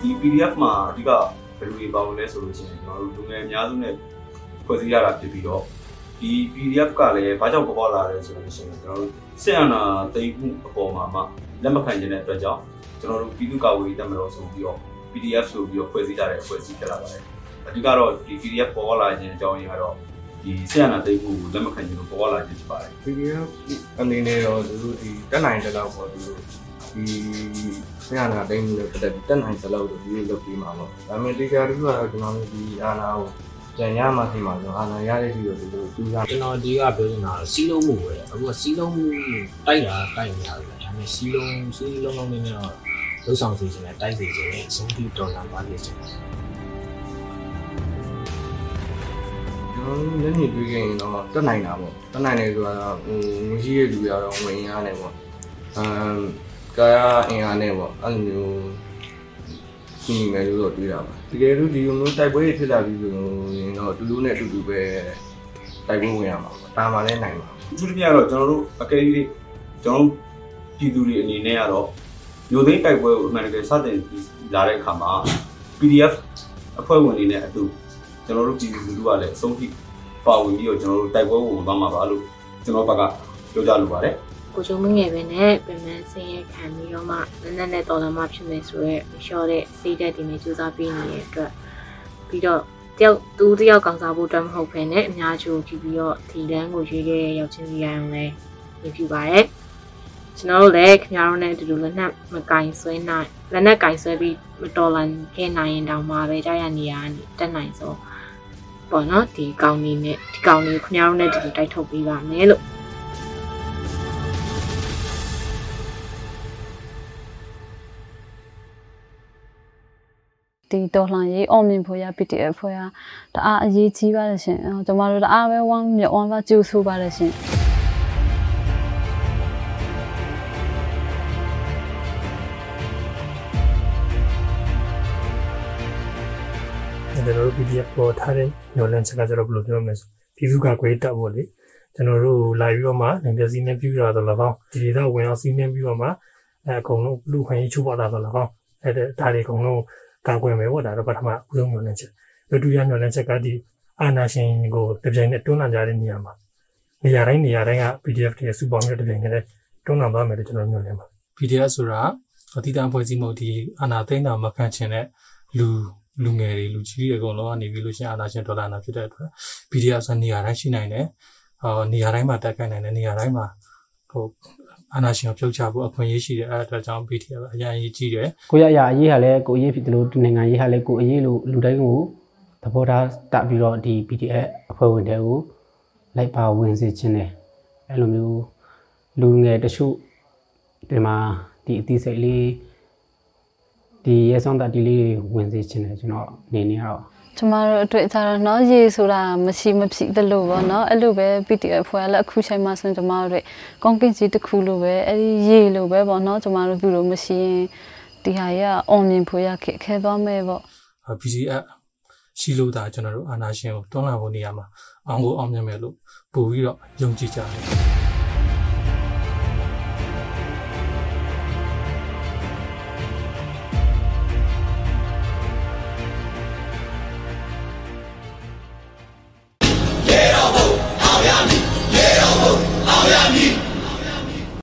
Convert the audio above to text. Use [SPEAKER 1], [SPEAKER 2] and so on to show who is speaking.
[SPEAKER 1] ဒီ PDF မှာအဓိကဘယ်လိုတွေပါဝင်လဲဆိုလို့ရှိရင်ကျွန်တော်တို့လူငယ်အများစုနဲ့ဖွဲ့စည်းရတာဖြစ်ပြီးတော့ဒီ PDF ကလည်းဘာကြောင့်ပေါ်လာလဲဆိုလို့ရှိရင်ကျွန်တော်တို့စစ်အာဏာသိမ်းမှုအပေါ်မှာမှလက်မခံခြင်းတဲ့အတွက်ကြောင့် ကျွန်တော်တို့ပြည်သူ့ကာကွယ်ရေးတပ်မတော်ဆိုပြီးတော့ PDF ဆိုပြီးတော့ဖွဲ့စည်းကြတဲ့ဖွဲ့စည်းဖြစ်လာပါတယ်အဓိကတော့ဒီ PDF ပေါ်လာခြင်းအကြောင်းရင်းကတော့ဒီစစ်အာဏာသိမ်းမှုကိုလက်မခံခြင်းလို့ပေါ်လာခြင်းဖြစ်ပါတယ်
[SPEAKER 2] PDF အနေနဲ့တော့သူတို့ဒီတက်နိုင်တဲ့လောက်ပေါ့သူတို့ဒီဆရာနာတိုင်းလို့ပတ်သက်ပြီးတက်နိုင်တဲ့လောက်တော့ဒီလိုလုပ်ပြီးမှာပေါ့ဒါပေမဲ့တေချာတူကတော့ကျွန်တော်တို့ဒီအာနာကိုပြန်ရမှသိမှာဆိုအာနာရတဲ့ဒီလိုဒီလိုတူစား
[SPEAKER 3] ကျွန်တော်ဒီကပြောနေတာစီးလုံးမှုပဲအခုကစီးလုံးမှုတိုက်တာတိုက်နေရတယ်ဒါပေမဲ့စီးလုံးစီးလုံးလုံးနေတော့ လှုပ်ဆောင်စီခြင်းနဲ့တိုက်စီခြင်းနဲ့အဆုံးထိတော်လာပါလိမ့်မယ်
[SPEAKER 2] ကျွန်တော်တို့လည်းနေတွေ့ခဲ့ရင်တော့တက်နိုင်တာပေါ့တက်နိုင်တယ်ဆိုတာဟိုငွေကြီးရဲ့လူတွေကတော့ဝင်ရနေပေါ့အမ်ကာယအင်အားနဲ့ပေါ့အဲ့လိုမျိုးဒီမယ်လို့တော့တွေးတာပါတကယ်လို့ဒီလိုမျိုးတိုက်ပွဲတွေဖြစ်လာပြီဆိုရင်တော့တူတူနဲ့အတူတူပဲတိုက်ပွဲဝင်ရမှာပေါ့ဒါမှလည်းနိုင်ပါ
[SPEAKER 1] အထူးသဖြင့်ကတော့ကျွန်တော်တို့အကယ်၍ကျွန်တော်တို့ပြည်သူတွေအနေနဲ့ကတော့ မျိုးသိန်းတိုက်ပွဲကိုအမှန်တကယ်စတင်လာတဲ့အခါမှာ PDF အဖွဲ့ဝင်တွေနဲ့အတူကျွန်တော်တို့ပြည်သူလူထုကလည်းအဆုံးထိပါဝင်ပြီးတော့ကျွန်တော်တို့တိုက်ပွဲဝင်သွားမှာပါလို့ကျွန်တော်ဘက်ကပြောကြလိုပါတယ်
[SPEAKER 4] ကိုချုံမငယ်ပဲနဲ့ပြန်မှန်ဆင်းရဲခံပြီးတော့မှနက်နက်နဲ့တော်တော်မှဖြစ်မယ်ဆိုတော့ရှော့တဲ့စိတ်ဓာတ်တွေနဲ့စူးစမ်းပေးနေတဲ့အတွက်ပြီးတော့တယောက်သူတယောက်ကောင်စားဖို့အတွက်မဟုတ်ဘဲနဲ့အများကြီးကိုကြည့်ပြီးတော့ဒီလမ်းကိုရွေးခဲ့တဲ့ရောက်ချင်းစီရအောင်လဲမြင်ပြပါတယ် ကျွန်တော်တို့လည်းခင်ဗျားတို့နဲ့အတူတူလက်နက်မကင်ဆွဲနိုင်လက်နက်ကင်ဆွဲပြီးမတော်လန်ခဲ့နိုင်ရင်တောင်မှပဲကြားရနေရတက်နိုင်ဆိုပေါ့နော်ဒီကောင်လေးနဲ့ဒီကောင်လေးကိုခင်ဗျားတို့နဲ့အတူတူတိုက်ထုတ်ပေးပါမယ်လို့
[SPEAKER 5] ဒီတော်လှန်ရေးအောင်မြင်ဖို့ရ PDF ဖွဲ့ရတအားအရေးကြီးပါတယ်ရှင်အဲကျွန်တော်တို့တအားပဲဝမ်းမြဝမ်းပါကြိုးဆိုပါတယ်ရှင်
[SPEAKER 6] ကျွန်တော်တို့ PDF ပေါ်ထားတဲ့ညွှန်လန်းချက်ကကျတော့ဘယ်လိုပြောမလဲဆိုပြည်သူ့ကကွေးတက်ဖို့လေကျွန်တော်တို့လာပြီးတော့မှနိုင်ငံစီးနှင်းပြူရတော့၎င်းဒီဒေသဝင်အောင်စီးနှင်းပြီးတော့မှအဲအကုန်လုံးလူခွင့်ရေးချိုးပေါ်တာတော့၎င်းအဲဒါတွေအကုန်လုံးကာကွယ်မယ်ပေါ့ဒါတော့ပထမဦးဆုံးညွှန်လန်းချက်ဒုတိယညွှန်လန်းချက်ကဒီအာနာရှင်ကိုတပြိုင်နက်တွန်းလှန်ကြတဲ့နေရာမှာနေရာတိုင်းနေရာတိုင်းက PDF တွေစုပေါင်းပြီးတပြိုင်နက်တွန်းလှန်သွားမယ်လို့ကျွန်တော်ညွှန်လန်းပါ
[SPEAKER 7] PDF ဆိုတာအတိအတဖွဲ့စည်းမှုဒီအာနာသိန်းတာမခံချင်တဲ့လူ လူငယ်တွေလူကြီးတွေအကုန်လုံးကနေပြီးလို့ရှိရင်အာနာရှင်ဒေါ်လာနာဖြစ်တဲ့အတွက် PDF ဆိုနေရာတိုင်းရှိနိုင်တယ်။ဟောနေရာတိုင်းမှာတက်ခိုင်းနိုင်တယ်နေရာတိုင်းမှာဟိုအာနာရှင်ကိုပြုတ်ချဖို့အခွင့်အရေးရှိတယ်အဲ့အတွက်ကြောင့် PDF အရင်အရေးကြီးတယ်
[SPEAKER 8] ကိုရအရာအရေးဟာလည်းကိုအရေးဖြစ်တယ်လို့ဒီနိုင်ငံရေးဟာလည်းကိုအရေးလို့လူတိုင်းကိုသဘောထားတပြီးတော့ဒီ PDF အဖွဲ့ဝင်တွေကိုလိုက်ပါဝင်စေခြင်းတယ်အဲ့လိုမျိုးလူငယ်တချို့ဒီမှာဒီအသေးစိတ်လေး ဒီရဲဆောင်တတီလေးတွေဝင်စေခြင်းတယ်ကျွန်တော်အနေနဲ့ကတော့
[SPEAKER 5] ကျမတို့အတွေ့အကြုံတော့เนาะရေဆိုတာမရှိမဖြစ်သလိုပေါ့เนาะအဲ့လိုပဲ PDF ဖွဲ့ရလက်အခုချိန်မှဆိုရင်ကျမတို့ကွန်ကရစ်ကြီးတစ်ခုလိုပဲအဲ့ဒီရေလိုပဲပေါ့เนาะကျမတို့ပြုလို့မရှိရင်ဒီဟာကြီးက on မြင်ဖို့ရခက်ခဲသွားမယ်ပေါ့ ။
[SPEAKER 7] PDF ရှိလို့ဒါကျွန်တော်တို့အာနာရှင်ကိုတွန်းလှန်ဖို့နေရာမှာအောင်ကိုအောင်မြင်မယ်လို့ပို့ပြီးတော့ယုံကြည်ကြတယ်။
[SPEAKER 9] Apoia-me!